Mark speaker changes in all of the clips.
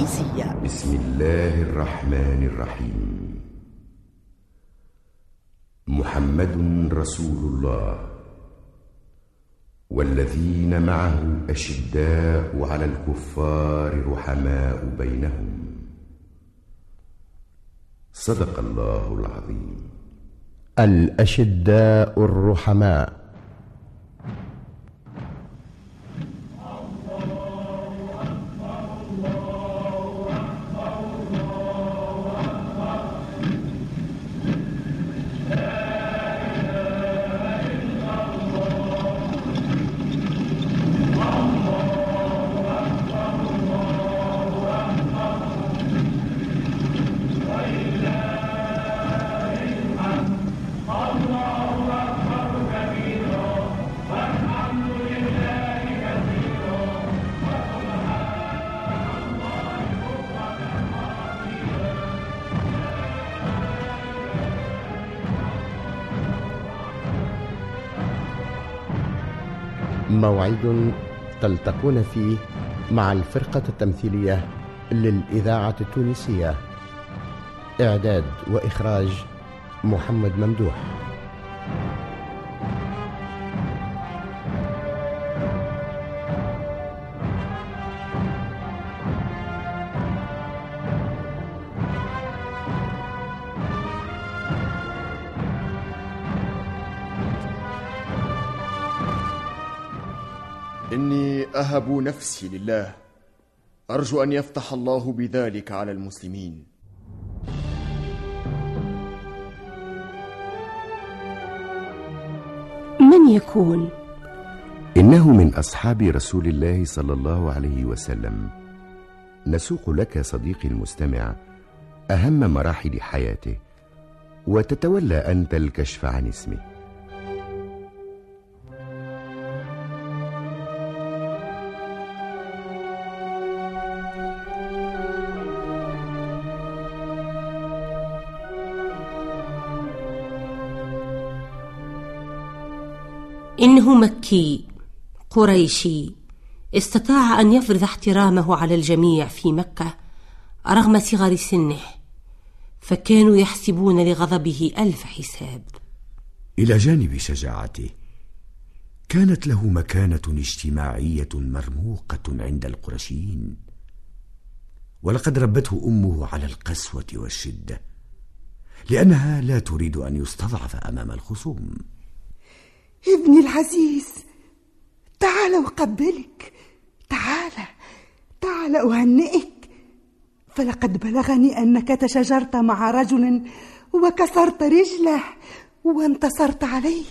Speaker 1: التونسية
Speaker 2: بسم الله الرحمن الرحيم. محمد رسول الله. والذين معه أشداء على الكفار رحماء بينهم. صدق الله العظيم.
Speaker 3: الأشداء الرحماء. موعد تلتقون فيه مع الفرقة التمثيلية للإذاعة التونسية. إعداد وإخراج محمد ممدوح.
Speaker 4: أهب نفسي لله. أرجو أن يفتح الله بذلك على المسلمين.
Speaker 1: من يكون؟
Speaker 2: إنه من أصحاب رسول الله صلى الله عليه وسلم. نسوق لك صديقي المستمع أهم مراحل حياته وتتولى أنت الكشف عن اسمه.
Speaker 1: إنه مكي قريشي. استطاع أن يفرض احترامه على الجميع في مكة رغم صغر سنه فكانوا يحسبون لغضبه ألف حساب.
Speaker 5: إلى جانب شجاعته. كانت له مكانة اجتماعية مرموقة عند القرشيين. ولقد ربته أمه على القسوة والشدة لأنها لا تريد أن يستضعف أمام الخصوم.
Speaker 6: ابني العزيز تعال أقبلك تعال تعال أهنئك. فلقد بلغني أنك تشاجرت مع رجل وكسرت رجله وانتصرت عليه.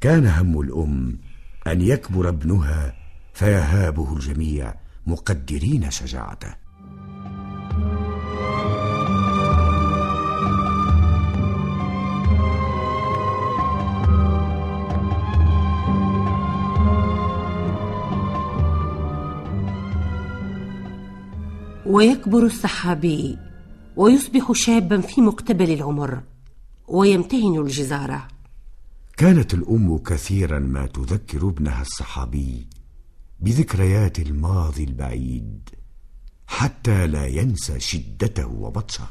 Speaker 5: كان هم الأم أن يكبر ابنها فيهابه الجميع مقدرين شجاعته.
Speaker 1: ويكبر السحابي ويصبح شابا في مقتبل العمر ويمتهن الجزارة.
Speaker 5: كانت الأم كثيرا ما تذكر ابنها الصحابي بذكريات الماضي البعيد حتى لا ينسى شدته وبطشه.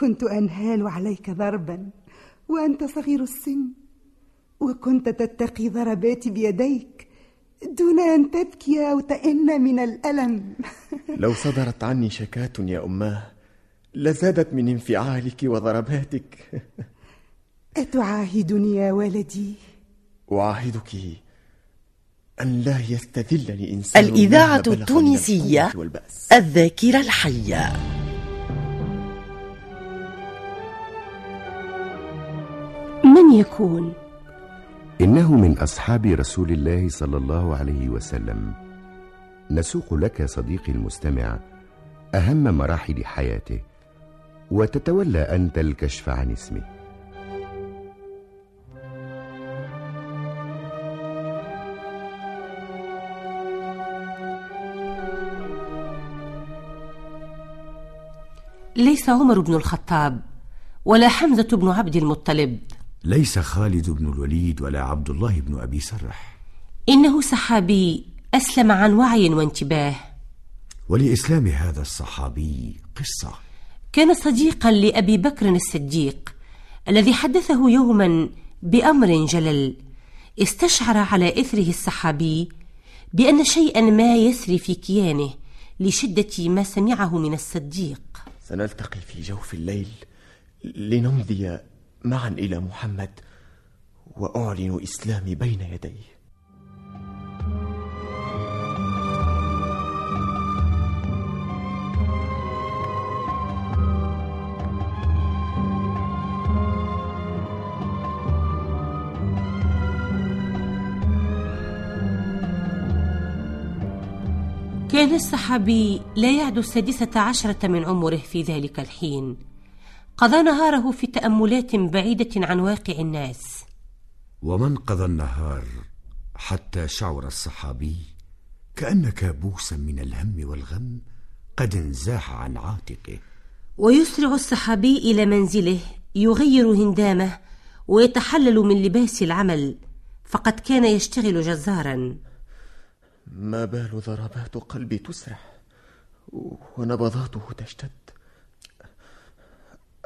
Speaker 6: كنت أنهال عليك ضربا وأنت صغير السن وكنت تتقي ضرباتي بيديك دون أن تبكي أو تئن من الألم.
Speaker 4: لو صدرت عني شكاة يا أماه لزادت من انفعالك وضرباتك.
Speaker 6: أتعاهدني يا ولدي
Speaker 4: أعاهدك أن لا يستذلني إنسان
Speaker 1: الإذاعة التونسية الذاكرة الحية. من يكون؟
Speaker 2: إنه من أصحاب رسول الله صلى الله عليه وسلم. نسوق لك صديقي المستمع أهم مراحل حياته وتتولى أنت الكشف عن اسمه.
Speaker 1: ليس عمر بن الخطاب ولا حمزة بن عبد المطلب.
Speaker 5: ليس خالد بن الوليد ولا عبد الله بن أبي سرح.
Speaker 1: إنه سحابي أسلم عن وعي وانتباه.
Speaker 5: ولإسلام هذا الصحابي قصة.
Speaker 1: كان صديقا لأبي بكر الصديق الذي حدثه يوما بأمر جلل. استشعر على إثره الصحابي بأن شيئا ما يسري في كيانه لشدة ما سمعه من الصديق.
Speaker 4: سنلتقي في جوف الليل لنمضي معا إلى محمد وأعلن إسلامي بين يديه.
Speaker 1: كان الصحابي لا يعد السادسة عشرة من عمره في ذلك الحين. قضى نهاره في تأملات بعيدة عن واقع الناس.
Speaker 5: ومن قضى النهار حتى شعر الصحابي كأن كابوسا من الهم والغم قد انزاح عن عاتقه.
Speaker 1: ويسرع الصحابي إلى منزله يغير هندامه ويتحلل من لباس العمل فقد كان يشتغل جزارا.
Speaker 4: ما بال ضربات قلبي تسرع ونبضاته تشتد.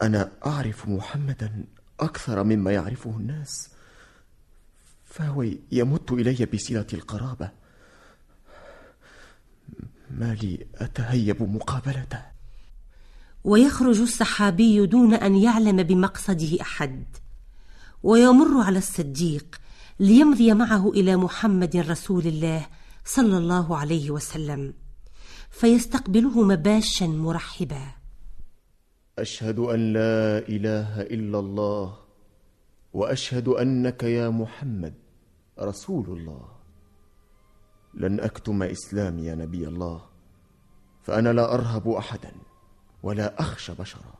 Speaker 4: أنا أعرف محمدا أكثر مما يعرفه الناس فهو يمت إلي بصلة القرابة. ما لي أتهيب مقابلته.
Speaker 1: ويخرج الصحابي دون أن يعلم بمقصده أحد ويمر على الصديق ليمضي معه إلى محمد رسول الله صلى الله عليه وسلم فيستقبله مباشا مرحبا.
Speaker 4: أشهد أن لا إله إلا الله وأشهد أنك يا محمد رسول الله. لن أكتم إسلامي يا نبي الله فأنا لا أرهب احدا ولا أخشى بشرا.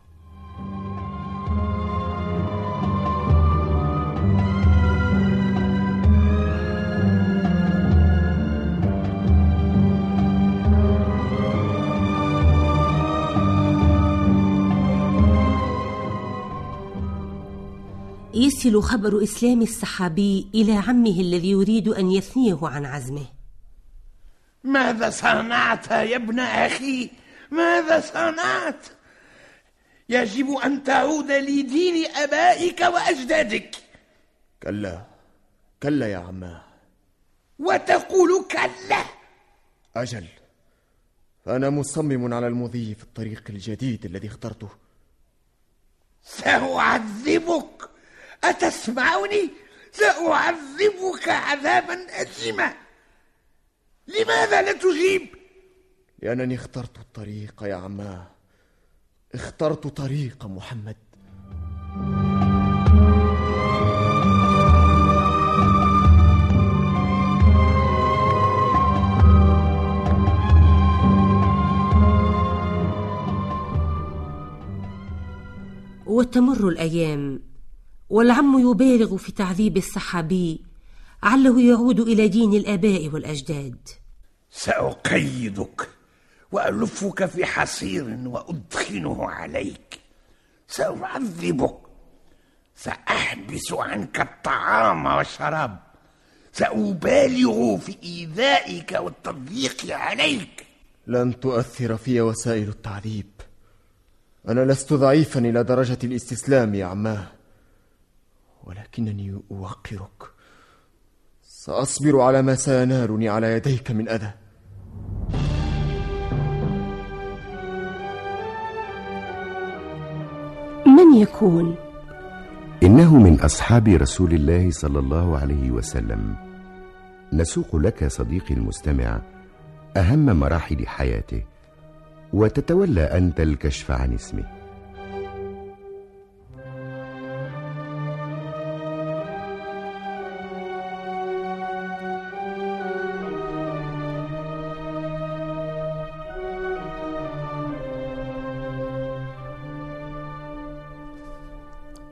Speaker 1: يصل خبر إسلام الصحابي إلى عمه الذي يريد أن يثنيه عن عزمه.
Speaker 7: ماذا صنعت يا ابن أخي؟ ماذا صنعت؟ يجب أن تعود لدين أبائك وأجدادك.
Speaker 4: كلا كلا يا عماه
Speaker 7: وتقول كلا.
Speaker 4: أجل فانا مصمم على المضي في الطريق الجديد الذي اخترته.
Speaker 7: سأعذبك. أتسمعني؟ سأعذبك عذابا أليما لماذا لا تجيب؟
Speaker 4: لأنني اخترت الطريق يا عماه اخترت طريق محمد
Speaker 1: وتمر الأيام والعم يبالغ في تعذيب الصحابي عله يعود إلى دين الآباء والأجداد.
Speaker 7: سأقيدك وألفك في حصير وأدخنه عليك. سأعذبك سأحبس عنك الطعام والشراب سأبالغ في إيذائك والتضييق عليك.
Speaker 4: لن تؤثر في وسائل التعذيب. أنا لست ضعيفا إلى درجة الإستسلام يا عماه. ولكنني أوقرك. سأصبر على ما سينالني على يديك من أذى.
Speaker 1: من يكون؟
Speaker 2: إنه من أصحاب رسول الله صلى الله عليه وسلم. نسوق لك صديقي المستمع أهم مراحل حياته وتتولى انت الكشف عن اسمه.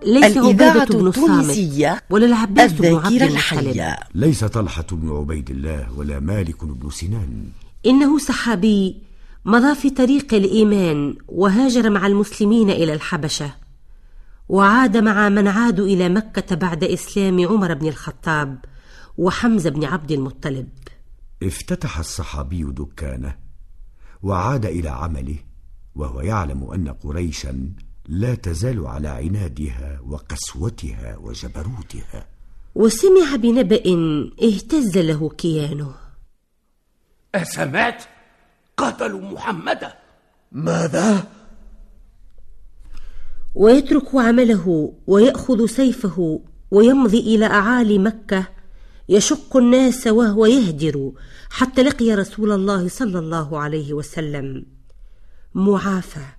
Speaker 1: ليس
Speaker 8: الإذاعة
Speaker 1: عبادة بن صامت
Speaker 8: التونسية
Speaker 1: ولا العباس بن عبد
Speaker 8: الذاكرة الحية.
Speaker 5: ليس طلحة بن عبيد الله ولا مالك بن سنان.
Speaker 1: إنه صحابي مضى في طريق الإيمان وهاجر مع المسلمين إلى الحبشة وعاد مع من عادوا إلى مكة بعد إسلام عمر بن الخطاب وحمزة بن عبد المطلب.
Speaker 5: افتتح الصحابي دكانه وعاد إلى عمله وهو يعلم أن قريشا لا تزال على عنادها وقسوتها وجبروتها.
Speaker 1: وسمع بنبأ اهتز له كيانه.
Speaker 7: أسمعت قتلوا محمدا
Speaker 4: ماذا؟
Speaker 1: ويترك عمله ويأخذ سيفه ويمضي إلى أعالي مكة يشق الناس وهو يهجر حتى لقي رسول الله صلى الله عليه وسلم. معافى.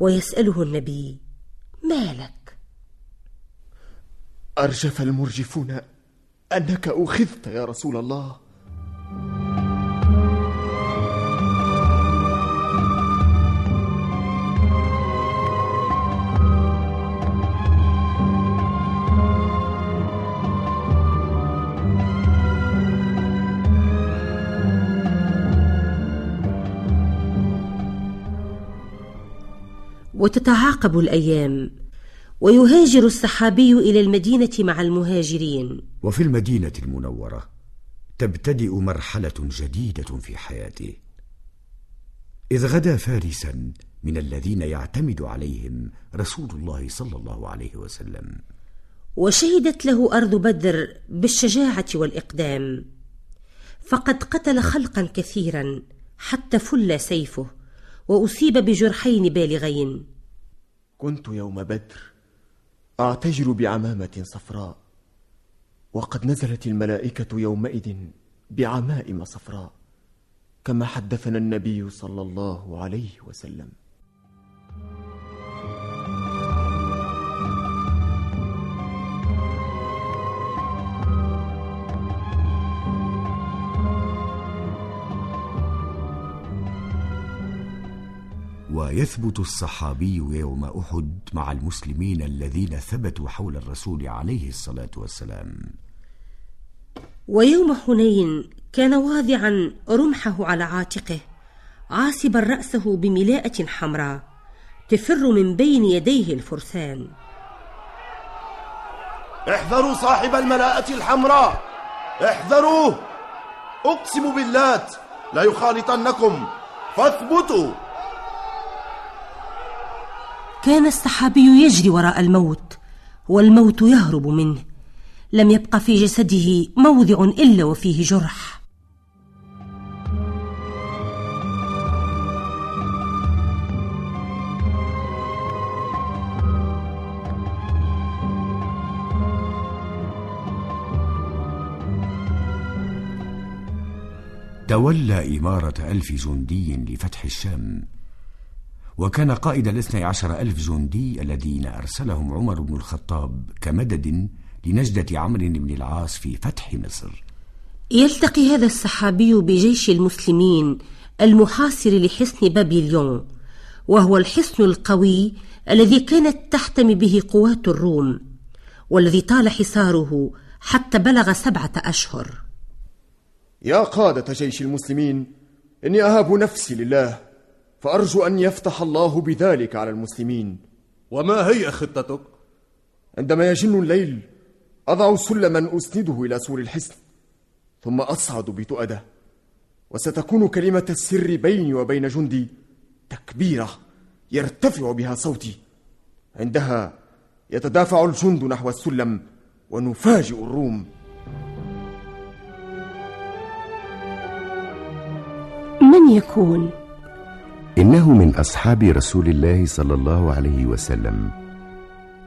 Speaker 1: ويسأله النبي ما لك؟
Speaker 4: أرجف المرجفون أنك أخذت يا رسول الله.
Speaker 1: وتتعاقب الأيام ويهاجر الصحابي إلى المدينة مع المهاجرين.
Speaker 5: وفي المدينة المنورة تبتدئ مرحلة جديدة في حياته. إذ غدا فارسا من الذين يعتمد عليهم رسول الله صلى الله عليه وسلم.
Speaker 1: وشهدت له أرض بدر بالشجاعة والإقدام. فقد قتل خلقا كثيرا حتى فل سيفه وأصيب بجرحين بالغين.
Speaker 4: كنت يوم بدر أعتجر بعمامة صفراء وقد نزلت الملائكة يومئذ بعمائم صفراء كما حدثنا النبي صلى الله عليه وسلم.
Speaker 5: ويثبت الصحابي يوم أحد مع المسلمين الذين ثبتوا حول الرسول عليه الصلاة والسلام.
Speaker 1: ويوم حنين كان واضعا رمحه على عاتقه عاصبا رأسه بملاءة حمراء تفر من بين يديه الفرسان.
Speaker 8: احذروا صاحب الملاءة الحمراء! احذروا أقسم باللات لا يخالطنكم! فاثبتوا!
Speaker 1: كان الصحابي يجري وراء الموت والموت يهرب منه. لم يبق في جسده موضع إلا وفيه جرح.
Speaker 5: تولى إمارة ألف جندي لفتح الشام. وكان قائد الاثني عشر ألف جندي الذين أرسلهم عمر بن الخطاب كمدد لنجدة عمرو بن العاص في فتح مصر.
Speaker 1: يلتقي هذا الصحابي بجيش المسلمين المحاصر لحصن بابليون وهو الحصن القوي الذي كانت تحتمي به قوات الروم والذي طال حصاره حتى بلغ سبعة أشهر.
Speaker 4: يا قادة جيش المسلمين إني أهاب نفسي لله فأرجو أن يفتح الله بذلك على المسلمين.
Speaker 8: وما هي خطتك؟
Speaker 4: عندما يجن الليل أضع سلما أسنده إلى سور الحصن ثم أصعد بتؤدة وستكون كلمة السر بيني وبين جندي تكبيرة يرتفع بها صوتي. عندها يتدافع الجند نحو السلم ونفاجئ الروم.
Speaker 1: من يكون؟
Speaker 2: إنه من أصحاب رسول الله صلى الله عليه وسلم.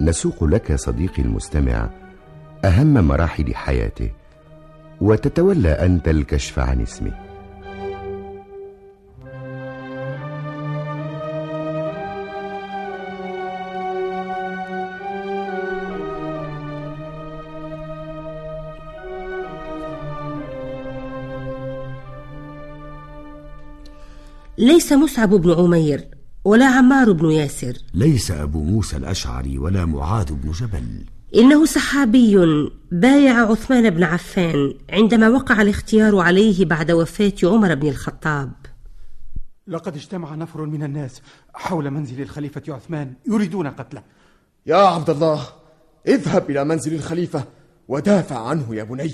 Speaker 2: نسوق لك صديقي المستمع أهم مراحل حياته وتتولى أنت الكشف عن اسمه.
Speaker 1: ليس مصعب بن عمير ولا عمار بن ياسر.
Speaker 5: ليس أبو موسى الأشعري ولا معاذ بن جبل.
Speaker 1: إنه صحابي بايع عثمان بن عفان عندما وقع الاختيار عليه بعد وفاة عمر بن الخطاب.
Speaker 9: لقد اجتمع نفر من الناس حول منزل الخليفة عثمان يريدون قتله.
Speaker 4: يا عبد الله اذهب إلى منزل الخليفة ودافع عنه يا بني.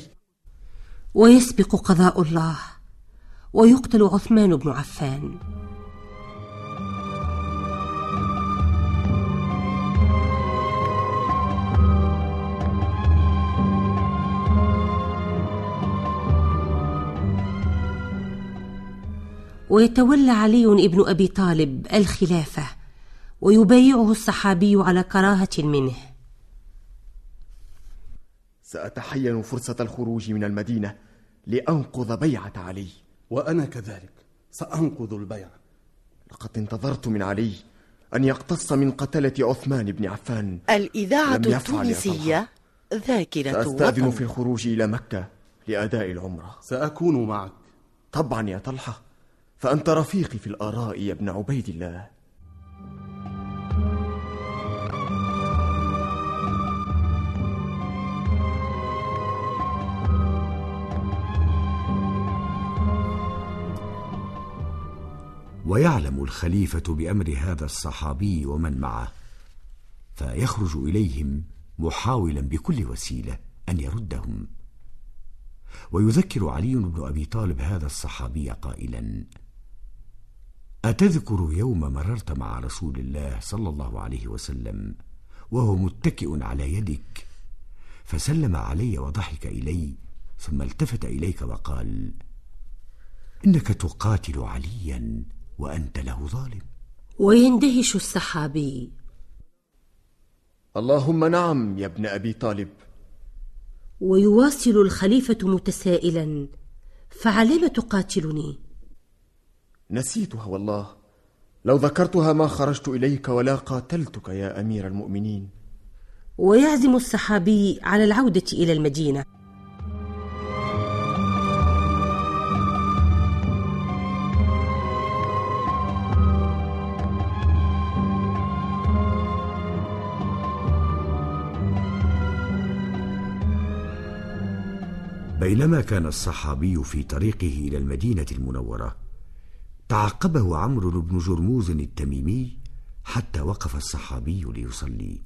Speaker 1: ويسبق قضاء الله. ويقتل عثمان بن عفان. ويتولى علي بن أبي طالب الخلافة ويبايعه الصحابي على كراهة منه.
Speaker 4: سأتحين فرصة الخروج من المدينة لانقض بيعة علي.
Speaker 8: وأنا كذلك. سأنقض البيعة
Speaker 4: لقد انتظرت من علي أن يقتص من قتلة عثمان بن عفان.
Speaker 10: الإذاعة
Speaker 4: لم يفعل يا
Speaker 10: التونسية ذاكرة
Speaker 4: سأستأذن
Speaker 10: وطن
Speaker 4: في الخروج إلى مكة لأداء العمرة.
Speaker 8: سأكون معك.
Speaker 4: طبعا يا طلحة. فأنت رفيقي في الآراء يا ابن عبيد الله.
Speaker 5: ويعلم الخليفة بأمر هذا الصحابي ومن معه فيخرج إليهم محاولا بكل وسيلة أن يردهم. ويذكر علي بن أبي طالب هذا الصحابي قائلا أتذكر يوم مررت مع رسول الله صلى الله عليه وسلم وهو متكئ على يدك فسلم علي وضحك إلي ثم التفت إليك وقال إنك تقاتل عليا. وأنت له ظالم.
Speaker 1: ويندهش الصحابي
Speaker 4: اللهم نعم يا ابن أبي طالب.
Speaker 1: ويواصل الخليفة متسائلا. فعلم تقاتلني؟
Speaker 4: نسيتها والله. لو ذكرتها ما خرجت إليك ولا قاتلتك يا أمير المؤمنين.
Speaker 1: ويعزم الصحابي على العودة إلى المدينة.
Speaker 5: بينما كان الصحابي في طريقه إلى المدينة المنورة تعقبه عمرو بن جرموز التميمي حتى وقف الصحابي ليصلي.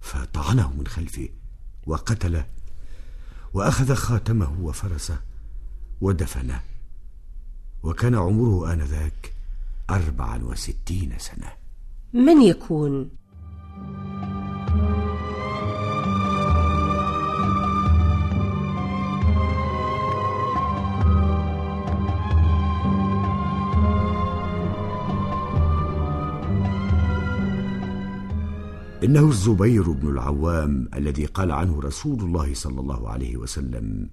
Speaker 5: فطعنه من خلفه وقتله وأخذ خاتمه وفرسه ودفنه وكان عمره آنذاك أربعا وستين سنة.
Speaker 1: من يكون؟
Speaker 5: إنه الزبير بن العوام الذي قال عنه رسول الله صلى الله عليه وسلم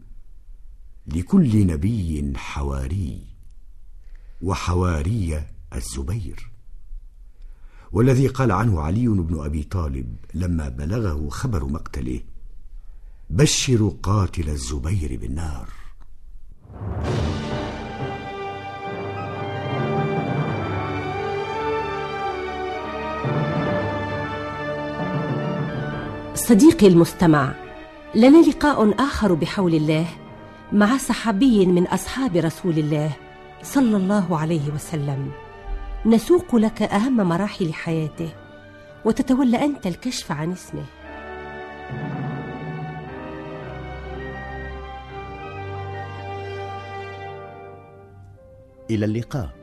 Speaker 5: لكل نبي حواري وحواري الزبير. والذي قال عنه علي بن أبي طالب لما بلغه خبر مقتله بشروا قاتل الزبير بالنار.
Speaker 1: صديقي المستمع لنا لقاء آخر بحول الله مع صحابي من أصحاب رسول الله صلى الله عليه وسلم. نسوق لك أهم مراحل حياته وتتولى أنت الكشف عن اسمه.
Speaker 3: إلى اللقاء.